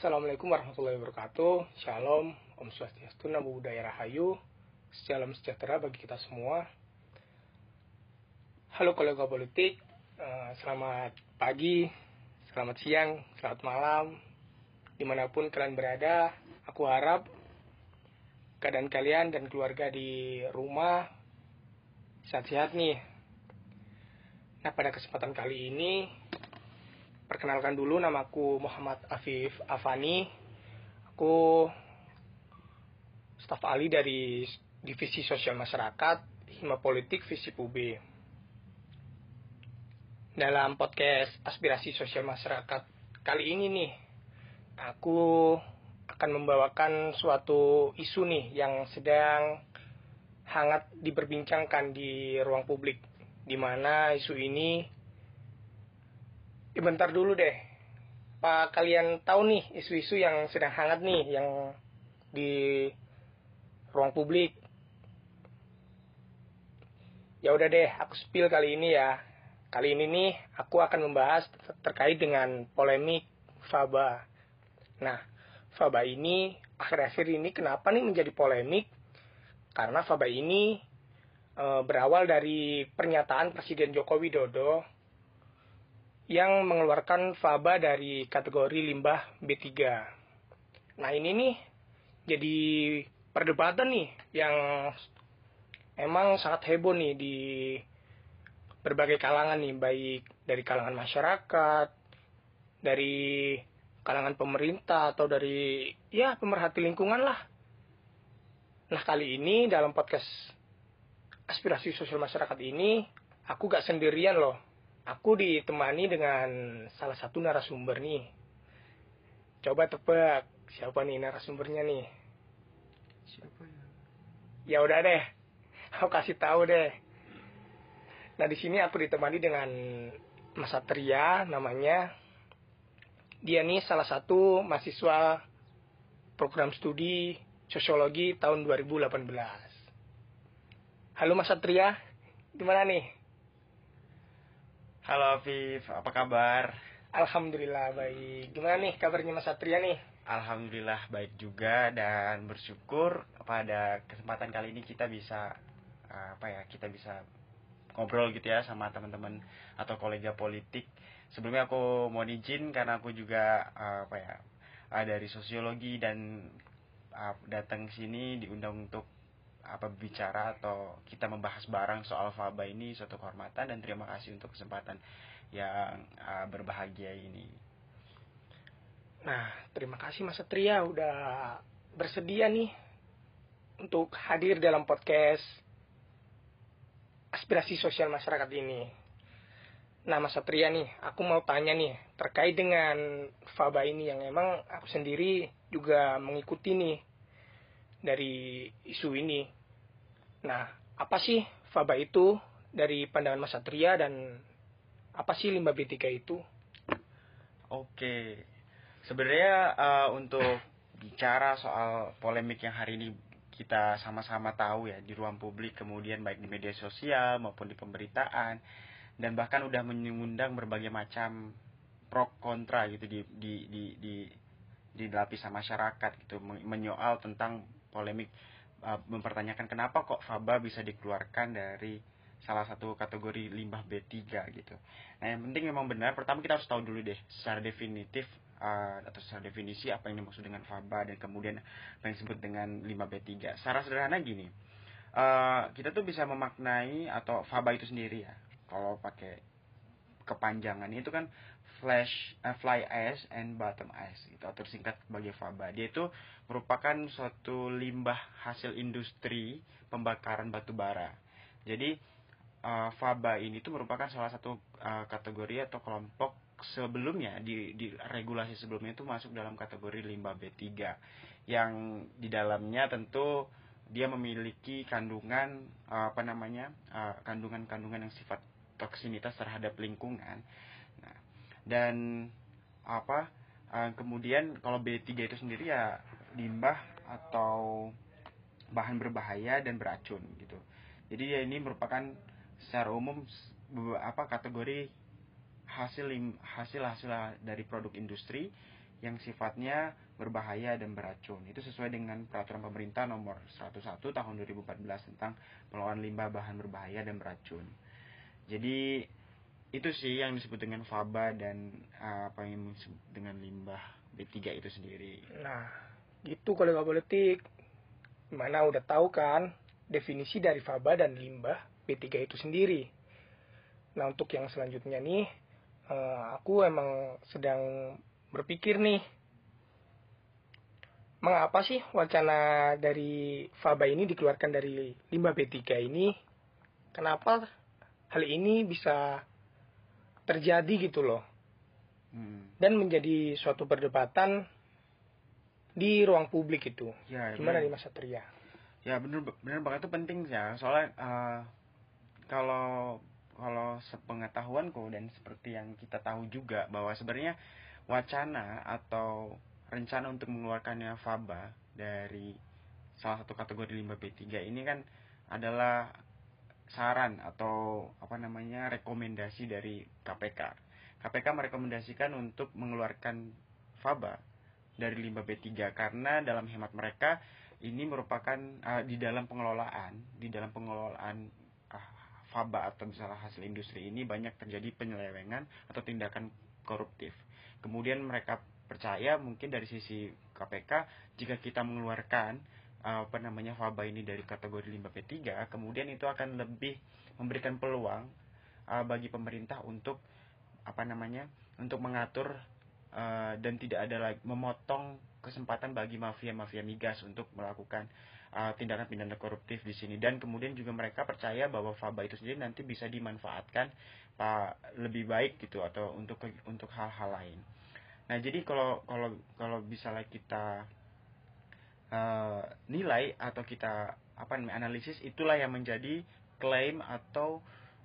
Assalamualaikum warahmatullahi wabarakatuh. Shalom, Om Swastiastu, Namo Buddhaya Rahayu. Salam sejahtera bagi kita semua. Halo kolega politik, eh, selamat pagi, selamat siang, selamat malam. Di mana pun kalian berada, aku harap keadaan kalian dan keluarga di rumah sehat-sehat nih. Nah, pada kesempatan kali ini perkenalkan dulu namaku Muhammad Afif Afani. Aku staf ahli dari Divisi Sosial Masyarakat Hima Politik Visi UB. Dalam podcast Aspirasi Sosial Masyarakat kali ini nih, aku akan membawakan suatu isu nih yang sedang hangat diperbincangkan di ruang publik, di mana isu ini Ya bentar dulu deh. Pak kalian tahu nih isu-isu yang sedang hangat nih yang di ruang publik. Ya udah deh, aku spill kali ini ya. Kali ini nih aku akan membahas terkait dengan polemik Faba. Nah, Faba ini akhir-akhir ini kenapa nih menjadi polemik? Karena Faba ini e, berawal dari pernyataan Presiden Joko Widodo yang mengeluarkan faba dari kategori limbah B3. Nah ini nih jadi perdebatan nih yang emang sangat heboh nih di berbagai kalangan nih, baik dari kalangan masyarakat, dari kalangan pemerintah atau dari ya pemerhati lingkungan lah. Nah kali ini dalam podcast aspirasi sosial masyarakat ini aku gak sendirian loh Aku ditemani dengan salah satu narasumber nih. Coba tebak siapa nih narasumbernya nih? Siapa ya? Ya udah deh, aku kasih tahu deh. Nah di sini aku ditemani dengan Mas Satria namanya. Dia nih salah satu mahasiswa program studi sosiologi tahun 2018. Halo Mas Satria, gimana nih? Halo Afif, apa kabar? Alhamdulillah baik. Gimana nih kabarnya Mas Satria nih? Alhamdulillah baik juga dan bersyukur pada kesempatan kali ini kita bisa apa ya kita bisa ngobrol gitu ya sama teman-teman atau kolega politik. Sebelumnya aku mau izin karena aku juga apa ya dari sosiologi dan datang sini diundang untuk apa bicara atau kita membahas bareng soal faba ini suatu kehormatan dan terima kasih untuk kesempatan yang uh, berbahagia ini. Nah, terima kasih Mas Satria udah bersedia nih untuk hadir dalam podcast aspirasi sosial masyarakat ini. Nah, Mas Satria nih, aku mau tanya nih terkait dengan faba ini yang emang aku sendiri juga mengikuti nih dari isu ini. Nah, apa sih faba itu dari pandangan Mas Satria dan apa sih limbah B3 itu? Oke, sebenarnya uh, untuk bicara soal polemik yang hari ini kita sama-sama tahu ya di ruang publik kemudian baik di media sosial maupun di pemberitaan dan bahkan udah mengundang berbagai macam pro kontra gitu di di di di di lapisan masyarakat gitu menyoal tentang polemik mempertanyakan kenapa kok faba bisa dikeluarkan dari salah satu kategori limbah B3 gitu. Nah, yang penting memang benar pertama kita harus tahu dulu deh secara definitif uh, atau secara definisi apa yang dimaksud dengan faba dan kemudian apa yang disebut dengan limbah B3. Secara sederhana gini. Uh, kita tuh bisa memaknai atau faba itu sendiri ya. Kalau pakai kepanjangan itu kan flash uh, fly ash and bottom ash itu atau singkat sebagai faba. Dia itu merupakan suatu limbah hasil industri pembakaran batu bara. Jadi uh, faba ini itu merupakan salah satu uh, kategori atau kelompok sebelumnya di, di regulasi sebelumnya itu masuk dalam kategori limbah B3 yang di dalamnya tentu dia memiliki kandungan uh, apa namanya kandungan-kandungan uh, yang sifat toksinitas terhadap lingkungan. Dan apa uh, kemudian kalau B3 itu sendiri ya limbah atau bahan berbahaya dan beracun gitu. Jadi ya ini merupakan secara umum apa kategori hasil hasil hasil dari produk industri yang sifatnya berbahaya dan beracun. Itu sesuai dengan peraturan pemerintah nomor 101 tahun 2014 tentang pengelolaan limbah bahan berbahaya dan beracun. Jadi itu sih yang disebut dengan faba dan uh, apa yang disebut dengan limbah B3 itu sendiri. Nah, gitu kolega politik. Mana udah tahu kan definisi dari faba dan limbah B3 itu sendiri. Nah, untuk yang selanjutnya nih, uh, aku emang sedang berpikir nih, mengapa sih wacana dari faba ini dikeluarkan dari limbah B3 ini? Kenapa hal ini bisa terjadi gitu loh? Hmm. Dan menjadi suatu perdebatan di ruang publik itu. Ya, Gimana nih Mas Satria? Ya benar benar banget itu penting ya. Soalnya uh, kalau kalau sepengetahuanku dan seperti yang kita tahu juga bahwa sebenarnya wacana atau rencana untuk mengeluarkannya faba dari salah satu kategori limbah B3 ini kan adalah saran atau apa namanya rekomendasi dari KPK. KPK merekomendasikan untuk mengeluarkan faba dari limbah B3 karena dalam hemat mereka ini merupakan uh, di dalam pengelolaan di dalam pengelolaan uh, faba atau misalnya hasil industri ini banyak terjadi penyelewengan atau tindakan koruptif. Kemudian mereka percaya mungkin dari sisi KPK jika kita mengeluarkan apa namanya faba ini dari kategori limbah P3 kemudian itu akan lebih memberikan peluang uh, bagi pemerintah untuk apa namanya untuk mengatur uh, dan tidak ada lagi memotong kesempatan bagi mafia-mafia migas untuk melakukan uh, tindakan pidana koruptif di sini dan kemudian juga mereka percaya bahwa faba itu sendiri nanti bisa dimanfaatkan pak lebih baik gitu atau untuk untuk hal-hal lain. Nah jadi kalau kalau kalau misalnya kita uh, nilai atau kita apa namanya analisis itulah yang menjadi klaim atau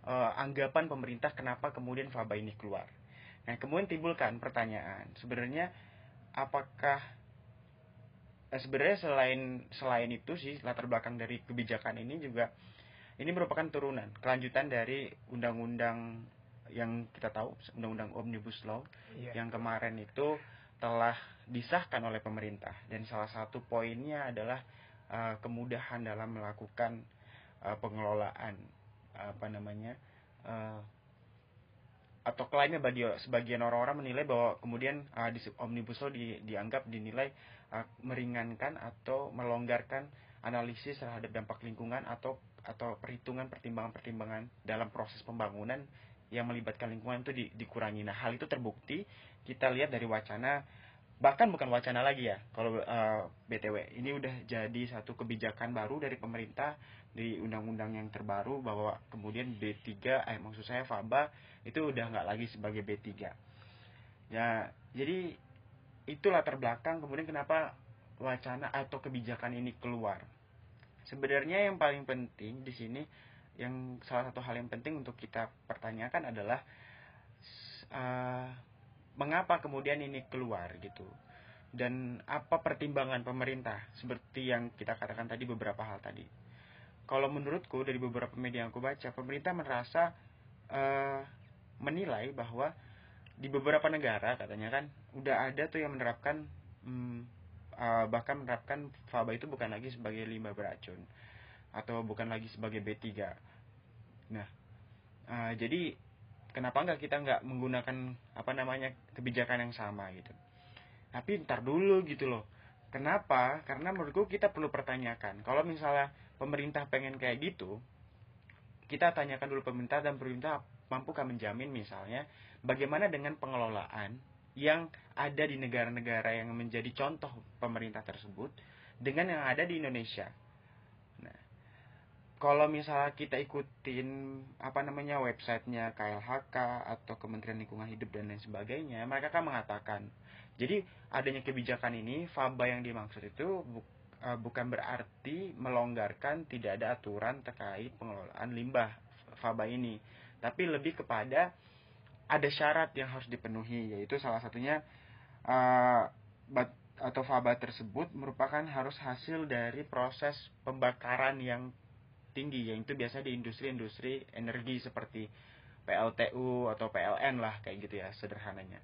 uh, anggapan pemerintah kenapa kemudian faba ini keluar. Nah, kemudian timbulkan pertanyaan, sebenarnya apakah eh, sebenarnya selain selain itu sih latar belakang dari kebijakan ini juga ini merupakan turunan, kelanjutan dari undang-undang yang kita tahu, undang-undang Omnibus Law yeah. yang kemarin itu telah disahkan oleh pemerintah dan salah satu poinnya adalah uh, kemudahan dalam melakukan uh, pengelolaan apa namanya uh, atau klaimnya bagi sebagian orang-orang menilai bahwa kemudian uh, di omnibus law di, dianggap dinilai uh, meringankan atau melonggarkan analisis terhadap dampak lingkungan atau atau perhitungan pertimbangan-pertimbangan dalam proses pembangunan yang melibatkan lingkungan itu di, dikurangi. Nah, hal itu terbukti kita lihat dari wacana bahkan bukan wacana lagi ya kalau uh, btw ini udah jadi satu kebijakan baru dari pemerintah di undang-undang yang terbaru bahwa kemudian B3 eh maksud saya Faba itu udah nggak lagi sebagai B3 ya jadi itu latar belakang kemudian kenapa wacana atau kebijakan ini keluar. Sebenarnya yang paling penting di sini yang salah satu hal yang penting untuk kita pertanyakan adalah uh, mengapa kemudian ini keluar gitu. Dan apa pertimbangan pemerintah? Seperti yang kita katakan tadi beberapa hal tadi. Kalau menurutku dari beberapa media yang aku baca pemerintah merasa uh, menilai bahwa di beberapa negara katanya kan udah ada tuh yang menerapkan um, uh, bahkan menerapkan faba itu bukan lagi sebagai limbah beracun atau bukan lagi sebagai B3 nah uh, jadi kenapa nggak kita nggak menggunakan apa namanya kebijakan yang sama gitu. Tapi ntar dulu gitu loh. Kenapa? Karena menurutku kita perlu pertanyakan. Kalau misalnya pemerintah pengen kayak gitu kita tanyakan dulu pemerintah dan pemerintah mampukah menjamin misalnya bagaimana dengan pengelolaan yang ada di negara-negara yang menjadi contoh pemerintah tersebut dengan yang ada di Indonesia kalau misalnya kita ikutin apa namanya websitenya KLHK atau Kementerian Lingkungan Hidup dan lain sebagainya, mereka kan mengatakan, jadi adanya kebijakan ini, FABA yang dimaksud itu bu, uh, bukan berarti melonggarkan tidak ada aturan terkait pengelolaan limbah FABA ini, tapi lebih kepada ada syarat yang harus dipenuhi, yaitu salah satunya uh, bat, atau faba tersebut merupakan harus hasil dari proses pembakaran yang tinggi yaitu biasa di industri-industri energi seperti PLTU atau PLN lah kayak gitu ya sederhananya.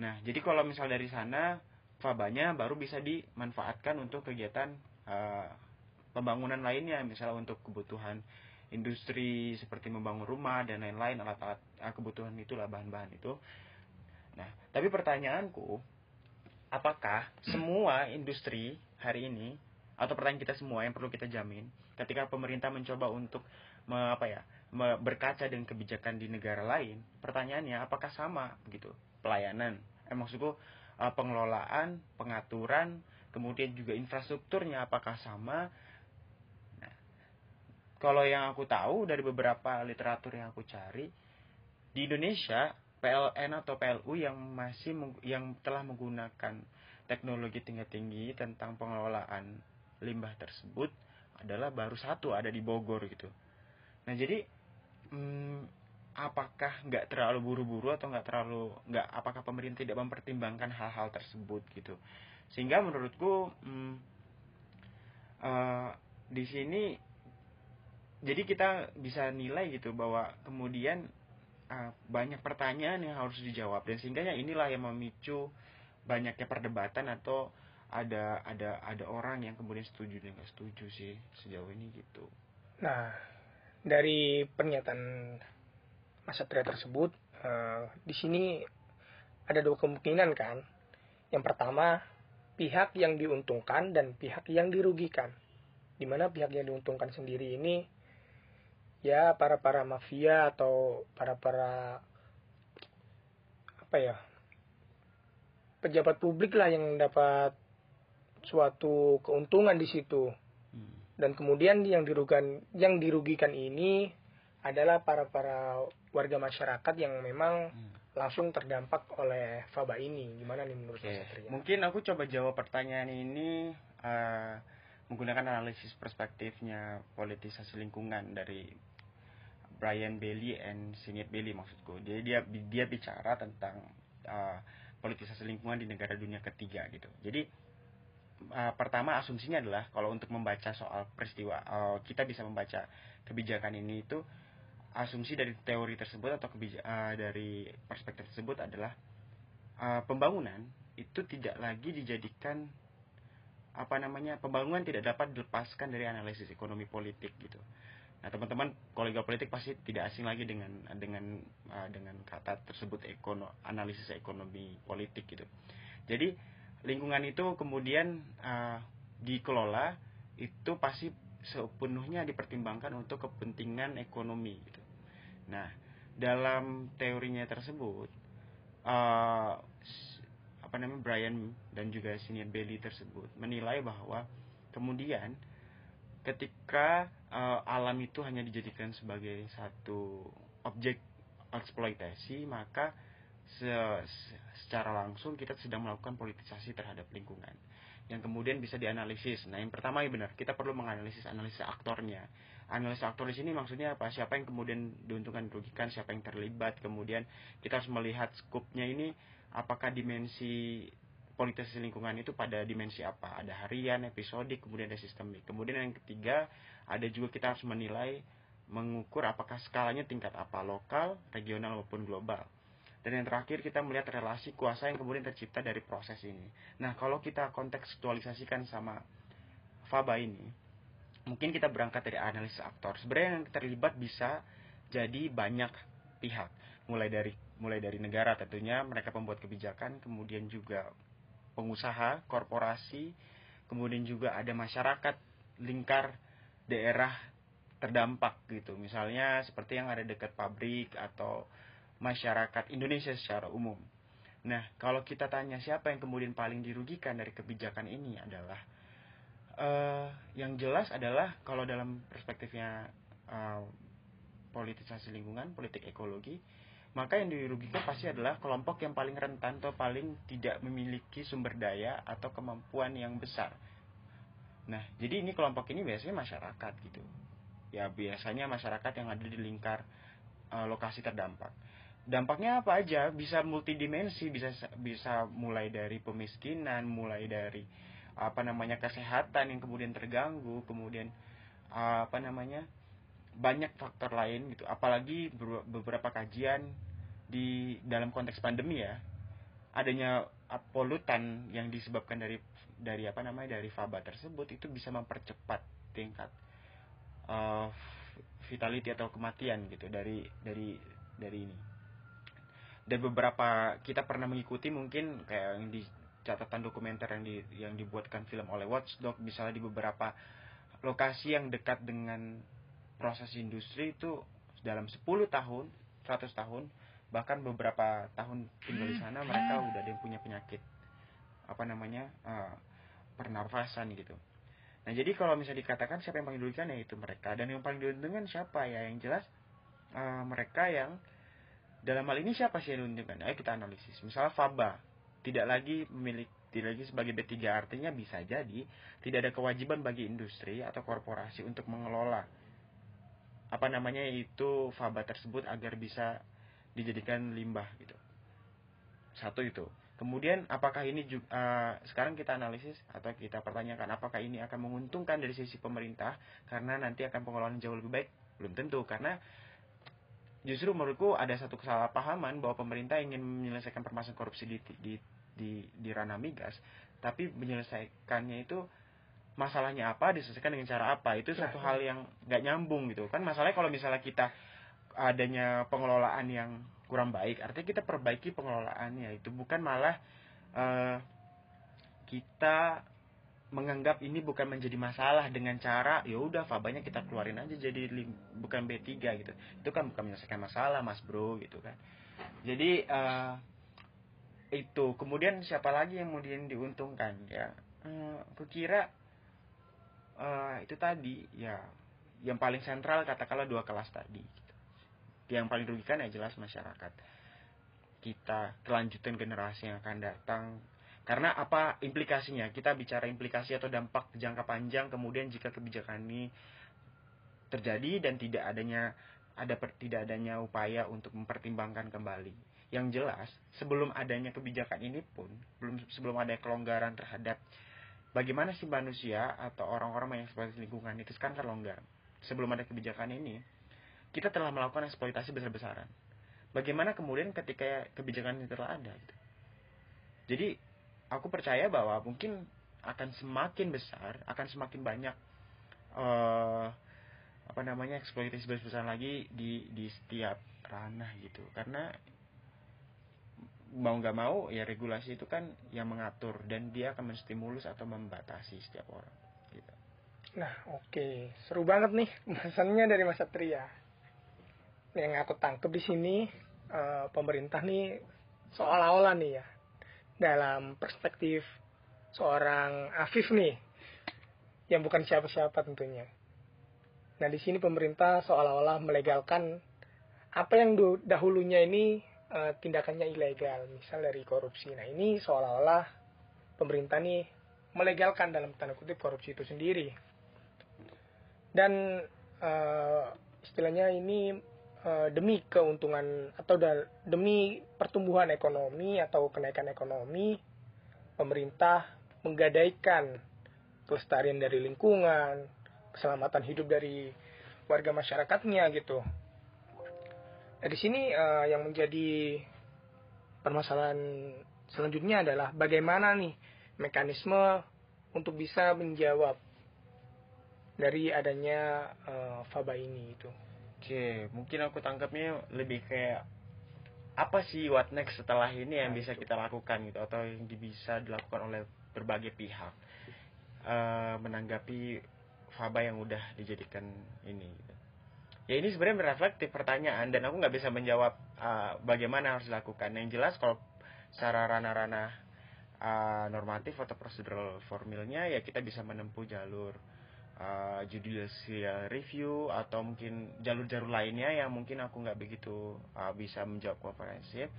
Nah, jadi kalau misal dari sana fabanya baru bisa dimanfaatkan untuk kegiatan uh, pembangunan lainnya, misalnya untuk kebutuhan industri seperti membangun rumah dan lain-lain alat-alat uh, kebutuhan itulah bahan-bahan itu. Nah, tapi pertanyaanku, apakah semua industri hari ini atau pertanyaan kita semua yang perlu kita jamin ketika pemerintah mencoba untuk me, apa ya me, berkaca dengan kebijakan di negara lain pertanyaannya apakah sama begitu pelayanan eh, maksudku uh, pengelolaan, pengaturan, kemudian juga infrastrukturnya apakah sama. Nah, kalau yang aku tahu dari beberapa literatur yang aku cari di Indonesia PLN atau PLU yang masih yang telah menggunakan teknologi tingkat tinggi tentang pengelolaan limbah tersebut adalah baru satu ada di Bogor gitu. Nah jadi hmm, apakah nggak terlalu buru-buru atau nggak terlalu nggak apakah pemerintah tidak mempertimbangkan hal-hal tersebut gitu sehingga menurutku hmm, uh, di sini jadi kita bisa nilai gitu bahwa kemudian uh, banyak pertanyaan yang harus dijawab dan sehingga inilah yang memicu banyaknya perdebatan atau ada ada ada orang yang kemudian setuju dan nggak setuju sih sejauh ini gitu. Nah dari pernyataan Mas Satria tersebut uh, di sini ada dua kemungkinan kan. Yang pertama, pihak yang diuntungkan dan pihak yang dirugikan. Di mana pihak yang diuntungkan sendiri ini ya para para mafia atau para para apa ya pejabat publik lah yang dapat suatu keuntungan di situ hmm. dan kemudian yang dirugikan yang dirugikan ini adalah para para warga masyarakat yang memang hmm. langsung terdampak oleh faba ini. Gimana nih menurut okay. Satria? Mungkin aku coba jawab pertanyaan ini uh, menggunakan analisis perspektifnya politisasi lingkungan dari Brian Bailey and Sinead Bailey maksudku. Dia dia dia bicara tentang uh, politisasi lingkungan di negara dunia ketiga gitu. Jadi uh, pertama asumsinya adalah kalau untuk membaca soal peristiwa uh, kita bisa membaca kebijakan ini itu asumsi dari teori tersebut atau kebija, uh, dari perspektif tersebut adalah uh, pembangunan itu tidak lagi dijadikan apa namanya pembangunan tidak dapat dilepaskan dari analisis ekonomi politik gitu. Nah teman-teman kolega politik pasti tidak asing lagi dengan dengan dengan kata tersebut ekono analisis ekonomi politik gitu. Jadi lingkungan itu kemudian uh, dikelola itu pasti sepenuhnya dipertimbangkan untuk kepentingan ekonomi gitu. Nah, dalam teorinya tersebut uh, apa namanya Brian dan juga Senior Bailey tersebut menilai bahwa kemudian ketika uh, alam itu hanya dijadikan sebagai satu objek eksploitasi maka se secara langsung kita sedang melakukan politisasi terhadap lingkungan yang kemudian bisa dianalisis. Nah, yang pertama ya benar, kita perlu menganalisis analisis aktornya. Analisis aktor di sini maksudnya apa? Siapa yang kemudian diuntungkan dirugikan, siapa yang terlibat. Kemudian kita harus melihat skupnya ini apakah dimensi politis lingkungan itu pada dimensi apa? Ada harian, episodik, kemudian ada sistemik. Kemudian yang ketiga, ada juga kita harus menilai mengukur apakah skalanya tingkat apa, lokal, regional maupun global. Dan yang terakhir kita melihat relasi kuasa yang kemudian tercipta dari proses ini. Nah, kalau kita kontekstualisasikan sama Faba ini, mungkin kita berangkat dari analisis aktor. Sebenarnya yang terlibat bisa jadi banyak pihak, mulai dari mulai dari negara tentunya mereka pembuat kebijakan, kemudian juga pengusaha, korporasi, kemudian juga ada masyarakat lingkar daerah terdampak gitu. Misalnya seperti yang ada dekat pabrik atau masyarakat Indonesia secara umum. Nah, kalau kita tanya siapa yang kemudian paling dirugikan dari kebijakan ini adalah uh, yang jelas adalah kalau dalam perspektifnya uh, politisasi lingkungan, politik ekologi, maka yang dirugikan pasti adalah kelompok yang paling rentan atau paling tidak memiliki sumber daya atau kemampuan yang besar. Nah, jadi ini kelompok ini biasanya masyarakat gitu. Ya biasanya masyarakat yang ada di lingkar uh, lokasi terdampak dampaknya apa aja? Bisa multidimensi bisa bisa mulai dari pemiskinan mulai dari apa namanya kesehatan yang kemudian terganggu kemudian apa namanya banyak faktor lain gitu. Apalagi beberapa kajian di dalam konteks pandemi ya adanya polutan yang disebabkan dari dari apa namanya dari faba tersebut itu bisa mempercepat tingkat uh, vitality atau kematian gitu dari dari dari ini dan beberapa kita pernah mengikuti mungkin kayak yang di catatan dokumenter yang di yang dibuatkan film oleh Watchdog misalnya di beberapa lokasi yang dekat dengan proses industri itu dalam 10 tahun 100 tahun bahkan beberapa tahun tinggal di sana mereka udah ada yang punya penyakit apa namanya uh, pernafasan gitu. Nah jadi kalau misalnya dikatakan siapa yang paling dirugikan? Ya itu mereka. Dan yang paling diuntungkan siapa? Ya yang jelas uh, mereka yang dalam hal ini siapa sih yang diuntungkan? Ayo kita analisis. Misalnya Faba tidak lagi memiliki tidak lagi sebagai B3 artinya bisa jadi tidak ada kewajiban bagi industri atau korporasi untuk mengelola apa namanya itu faba tersebut agar bisa dijadikan limbah gitu. Satu itu. Kemudian apakah ini juga uh, sekarang kita analisis atau kita pertanyakan apakah ini akan menguntungkan dari sisi pemerintah karena nanti akan pengelolaan jauh lebih baik? Belum tentu karena justru menurutku ada satu kesalahpahaman bahwa pemerintah ingin menyelesaikan permasalahan korupsi di di di, di ranah migas, tapi menyelesaikannya itu masalahnya apa diselesaikan dengan cara apa? Itu satu hal yang nggak nyambung gitu. Kan masalahnya kalau misalnya kita adanya pengelolaan yang kurang baik artinya kita perbaiki pengelolaannya. Itu bukan malah uh, kita menganggap ini bukan menjadi masalah dengan cara ya udah fabanya kita keluarin aja jadi bukan B3 gitu. Itu kan bukan menyelesaikan masalah, Mas Bro gitu kan. Jadi uh, itu kemudian siapa lagi yang kemudian diuntungkan ya? Uh, kukira uh, itu tadi ya yang paling sentral katakanlah dua kelas tadi. Gitu. Yang paling rugikan ya jelas masyarakat. Kita kelanjutan generasi yang akan datang karena apa implikasinya? Kita bicara implikasi atau dampak jangka panjang kemudian jika kebijakan ini terjadi dan tidak adanya ada tidak adanya upaya untuk mempertimbangkan kembali. Yang jelas, sebelum adanya kebijakan ini pun, belum sebelum ada kelonggaran terhadap bagaimana sih manusia atau orang-orang yang eksploitasi lingkungan itu sekarang terlonggar. Sebelum ada kebijakan ini, kita telah melakukan eksploitasi besar-besaran. Bagaimana kemudian ketika kebijakan ini telah ada? Gitu. Jadi aku percaya bahwa mungkin akan semakin besar, akan semakin banyak uh, apa namanya eksploitasi besar lagi di di setiap ranah gitu. Karena mau nggak mau ya regulasi itu kan yang mengatur dan dia akan menstimulus atau membatasi setiap orang gitu. Nah, oke. Okay. Seru banget nih pesannya dari Mas Satria. Yang aku tangkep di sini uh, pemerintah nih seolah-olah nih ya dalam perspektif seorang Afif nih yang bukan siapa-siapa tentunya. Nah di sini pemerintah seolah-olah melegalkan apa yang dahulunya ini e, tindakannya ilegal, misal dari korupsi. Nah ini seolah-olah pemerintah nih melegalkan dalam tanda kutip korupsi itu sendiri. Dan e, istilahnya ini Eh, demi keuntungan atau demi pertumbuhan ekonomi atau kenaikan ekonomi pemerintah menggadaikan kelestarian dari lingkungan keselamatan hidup dari warga masyarakatnya gitu. Nah, di sini uh, yang menjadi permasalahan selanjutnya adalah bagaimana nih mekanisme untuk bisa menjawab dari adanya uh, faba ini itu Oke, mungkin aku tangkapnya lebih kayak apa sih what next setelah ini yang nah, bisa itu. kita lakukan gitu atau yang bisa dilakukan oleh berbagai pihak uh, menanggapi faba yang udah dijadikan ini gitu. Ya ini sebenarnya bereflektif pertanyaan dan aku nggak bisa menjawab uh, bagaimana harus dilakukan. Yang jelas kalau secara ranah-ranah uh, normatif atau prosedural formilnya ya kita bisa menempuh jalur uh, judicial review atau mungkin jalur-jalur lainnya yang mungkin aku nggak begitu uh, bisa menjawab komprehensif.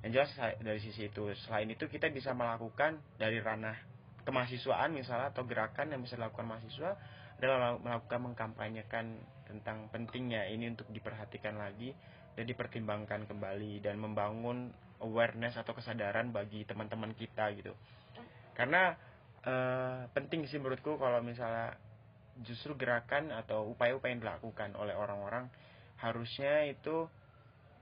Yang jelas dari sisi itu, selain itu kita bisa melakukan dari ranah kemahasiswaan misalnya atau gerakan yang bisa dilakukan mahasiswa adalah melakukan mengkampanyekan tentang pentingnya ini untuk diperhatikan lagi dan dipertimbangkan kembali dan membangun awareness atau kesadaran bagi teman-teman kita gitu. Karena uh, penting sih menurutku kalau misalnya justru gerakan atau upaya-upaya yang dilakukan oleh orang-orang harusnya itu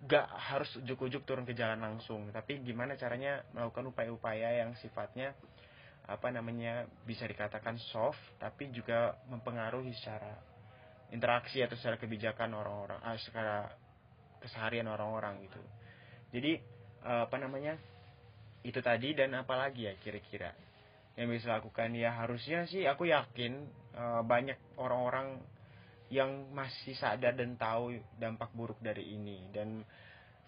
gak harus ujuk-ujuk turun ke jalan langsung. Tapi gimana caranya melakukan upaya-upaya yang sifatnya apa namanya bisa dikatakan soft tapi juga mempengaruhi secara interaksi atau secara kebijakan orang-orang ah, secara keseharian orang-orang gitu. Jadi eh, apa namanya itu tadi dan apalagi ya kira-kira yang bisa lakukan ya harusnya sih aku yakin eh, banyak orang-orang yang masih sadar dan tahu dampak buruk dari ini. Dan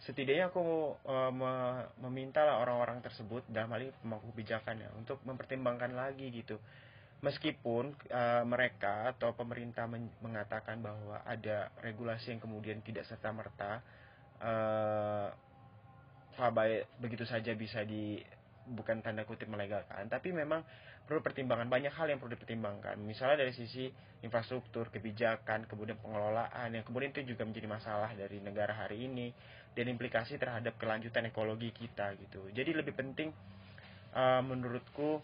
setidaknya aku uh, me meminta orang-orang tersebut dalam hal ini pemangku kebijakan ya untuk mempertimbangkan lagi gitu. Meskipun uh, mereka atau pemerintah men mengatakan bahwa ada regulasi yang kemudian tidak serta merta uh, begitu saja bisa di bukan tanda kutip melegalkan tapi memang perlu pertimbangan. Banyak hal yang perlu dipertimbangkan. Misalnya dari sisi infrastruktur kebijakan kemudian pengelolaan yang kemudian itu juga menjadi masalah dari negara hari ini dan implikasi terhadap kelanjutan ekologi kita gitu. Jadi lebih penting uh, menurutku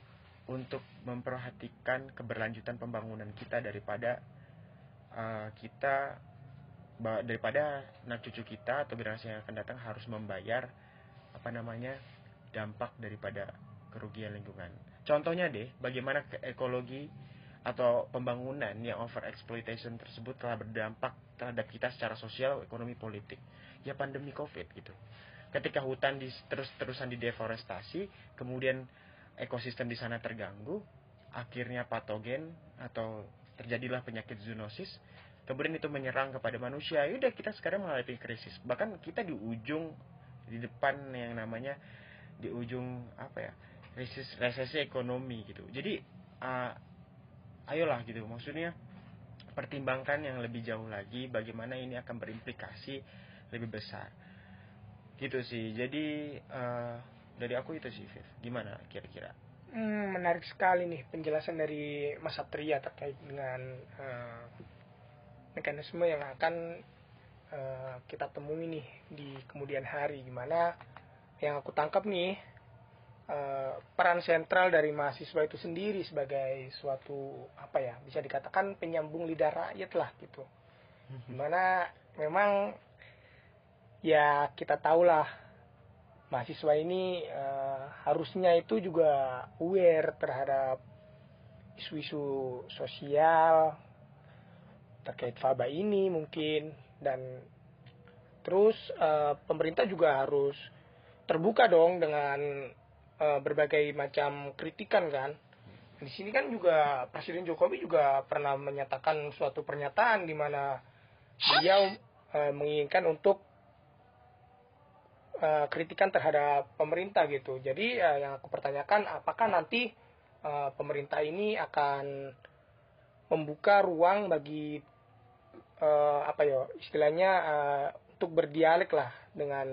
untuk memperhatikan keberlanjutan pembangunan kita daripada uh, kita daripada anak cucu kita atau generasi yang akan datang harus membayar apa namanya dampak daripada kerugian lingkungan Contohnya deh, bagaimana ekologi atau pembangunan yang over exploitation tersebut telah berdampak terhadap kita secara sosial, ekonomi, politik. Ya pandemi Covid gitu. Ketika hutan di, terus-terusan dideforestasi, kemudian ekosistem di sana terganggu, akhirnya patogen atau terjadilah penyakit zoonosis, kemudian itu menyerang kepada manusia. Yaudah kita sekarang mengalami krisis. Bahkan kita di ujung di depan yang namanya di ujung apa ya? resesi, resesi ekonomi gitu. Jadi uh, ayolah gitu. Maksudnya pertimbangkan yang lebih jauh lagi bagaimana ini akan berimplikasi lebih besar. Gitu sih. Jadi uh, dari aku itu sih Viv. Gimana kira-kira? Hmm, menarik sekali nih penjelasan dari Mas Satria terkait dengan uh, mekanisme yang akan uh, kita temui nih di kemudian hari. Gimana yang aku tangkap nih uh, peran sentral dari mahasiswa itu sendiri sebagai suatu apa ya bisa dikatakan penyambung lidah rakyat lah gitu mhm. di mana memang ya kita tahulah mahasiswa ini uh, harusnya itu juga aware terhadap isu-isu sosial terkait faba ini mungkin dan terus uh, pemerintah juga harus terbuka dong dengan uh, berbagai macam kritikan kan. Di sini kan juga Presiden Jokowi juga pernah menyatakan suatu pernyataan di mana beliau uh, menginginkan untuk uh, kritikan terhadap pemerintah gitu. Jadi uh, yang aku pertanyakan apakah nanti uh, pemerintah ini akan membuka ruang bagi uh, apa ya istilahnya uh, untuk berdialek lah dengan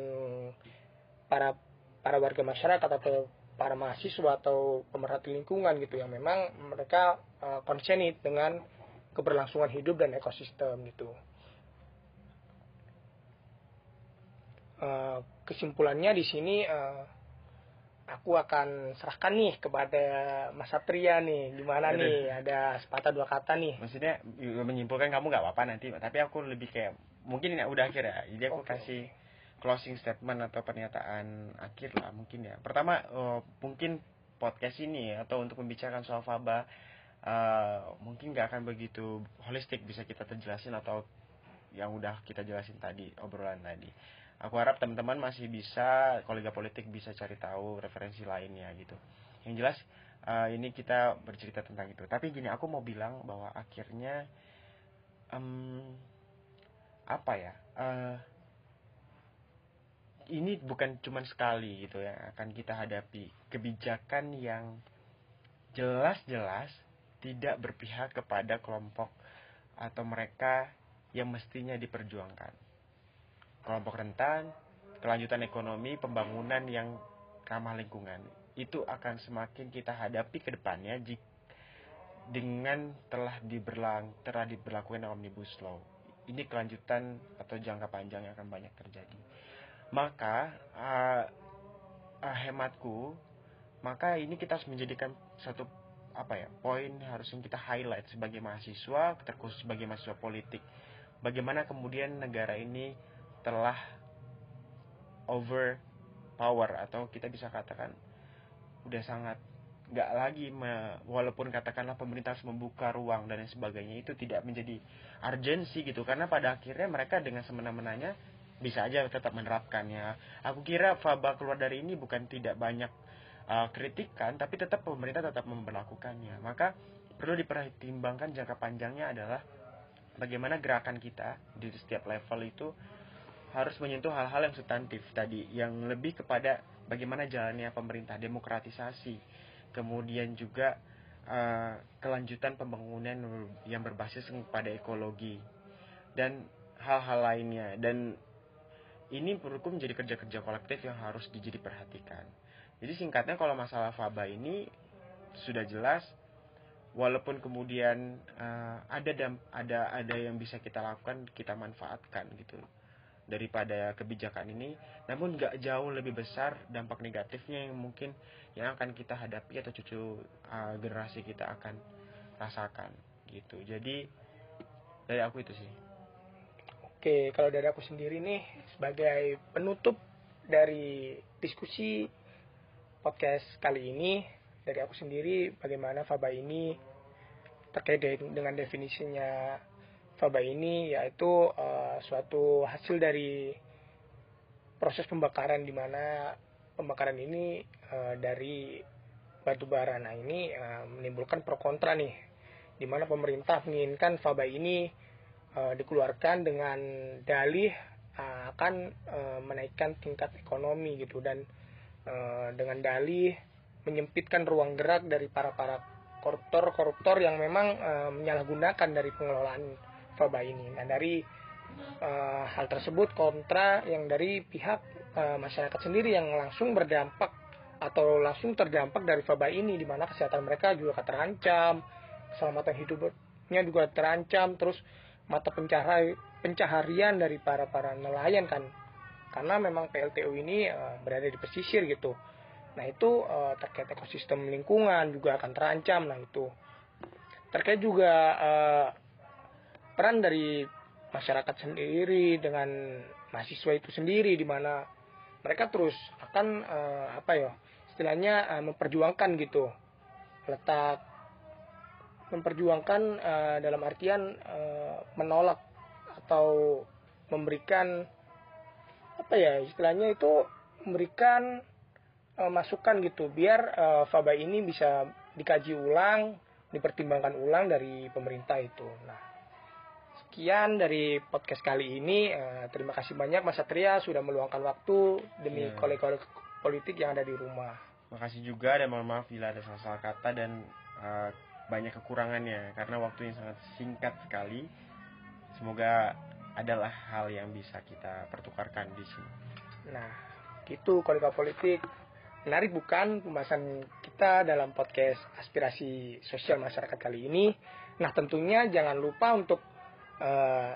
para para warga masyarakat atau para mahasiswa atau pemerhati lingkungan gitu yang memang mereka uh, dengan keberlangsungan hidup dan ekosistem gitu. Uh, kesimpulannya di sini uh, aku akan serahkan nih kepada Mas Satria nih gimana Aduh. nih ada sepatah dua kata nih maksudnya menyimpulkan kamu nggak apa-apa nanti tapi aku lebih kayak mungkin ini udah akhir ya jadi aku okay. kasih closing statement atau pernyataan akhir lah mungkin ya. Pertama uh, mungkin podcast ini atau untuk membicarakan soal faba uh, mungkin nggak akan begitu holistik bisa kita terjelasin atau yang udah kita jelasin tadi obrolan tadi. Aku harap teman-teman masih bisa kolega politik bisa cari tahu referensi lainnya gitu. Yang jelas uh, ini kita bercerita tentang itu. Tapi gini aku mau bilang bahwa akhirnya um, apa ya? Uh, ini bukan cuma sekali gitu ya akan kita hadapi kebijakan yang jelas-jelas tidak berpihak kepada kelompok atau mereka yang mestinya diperjuangkan. Kelompok rentan, kelanjutan ekonomi, pembangunan yang ramah lingkungan itu akan semakin kita hadapi ke depannya dengan telah diberlang telah diberlakukan omnibus law. Ini kelanjutan atau jangka panjang yang akan banyak terjadi maka uh, uh, hematku maka ini kita harus menjadikan satu apa ya poin harus yang kita highlight sebagai mahasiswa terkhusus sebagai mahasiswa politik. Bagaimana kemudian negara ini telah over power atau kita bisa katakan udah sangat nggak lagi me, walaupun katakanlah pemerintah harus membuka ruang dan sebagainya itu tidak menjadi urgensi gitu. Karena pada akhirnya mereka dengan semena-menanya bisa aja tetap menerapkannya. Aku kira Faba keluar dari ini bukan tidak banyak uh, kritikan tapi tetap pemerintah tetap memperlakukannya. Maka perlu dipertimbangkan jangka panjangnya adalah bagaimana gerakan kita di setiap level itu harus menyentuh hal-hal yang substantif tadi yang lebih kepada bagaimana jalannya pemerintah demokratisasi kemudian juga uh, kelanjutan pembangunan yang berbasis pada ekologi dan hal-hal lainnya dan ini menurutku menjadi kerja-kerja kolektif yang harus dijadi perhatikan. Jadi singkatnya kalau masalah faba ini sudah jelas walaupun kemudian uh, ada ada ada yang bisa kita lakukan kita manfaatkan gitu daripada kebijakan ini. Namun nggak jauh lebih besar dampak negatifnya yang mungkin yang akan kita hadapi atau cucu uh, generasi kita akan rasakan gitu. Jadi dari aku itu sih oke kalau dari aku sendiri nih sebagai penutup dari diskusi podcast kali ini dari aku sendiri bagaimana faba ini terkait dengan definisinya faba ini yaitu uh, suatu hasil dari proses pembakaran di mana pembakaran ini uh, dari batu bara. Nah ini uh, menimbulkan pro kontra nih, di mana pemerintah menginginkan faba ini uh, dikeluarkan dengan dalih uh, akan uh, menaikkan tingkat ekonomi gitu dan dengan dalih menyempitkan ruang gerak dari para para koruptor-koruptor yang memang menyalahgunakan dari pengelolaan Faba ini. Nah dari hal tersebut kontra yang dari pihak masyarakat sendiri yang langsung berdampak atau langsung terdampak dari Faba ini di mana kesehatan mereka juga terancam, keselamatan hidupnya juga terancam, terus mata pencahari, pencaharian dari para para nelayan kan karena memang PLTU ini uh, berada di pesisir gitu. Nah itu uh, terkait ekosistem lingkungan juga akan terancam. Nah itu terkait juga uh, peran dari masyarakat sendiri dengan mahasiswa itu sendiri di mana mereka terus akan uh, apa ya istilahnya uh, memperjuangkan gitu letak memperjuangkan uh, dalam artian uh, menolak atau memberikan apa ya istilahnya itu memberikan uh, masukan gitu biar uh, faba ini bisa dikaji ulang dipertimbangkan ulang dari pemerintah itu nah sekian dari podcast kali ini. Uh, terima kasih banyak Mas Satria sudah meluangkan waktu demi yeah. kolega politik yang ada di rumah. Makasih juga dan mohon maaf bila ada salah-salah kata dan uh, banyak kekurangannya karena waktunya sangat singkat sekali. Semoga adalah hal yang bisa kita pertukarkan di sini. Nah, gitu kolega politik. Menarik bukan pembahasan kita dalam podcast aspirasi sosial masyarakat kali ini. Nah, tentunya jangan lupa untuk uh,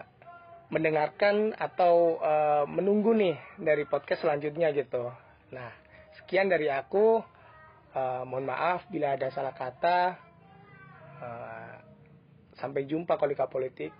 mendengarkan atau uh, menunggu nih dari podcast selanjutnya gitu. Nah, sekian dari aku. Uh, mohon maaf bila ada salah kata. Uh, sampai jumpa kolega politik.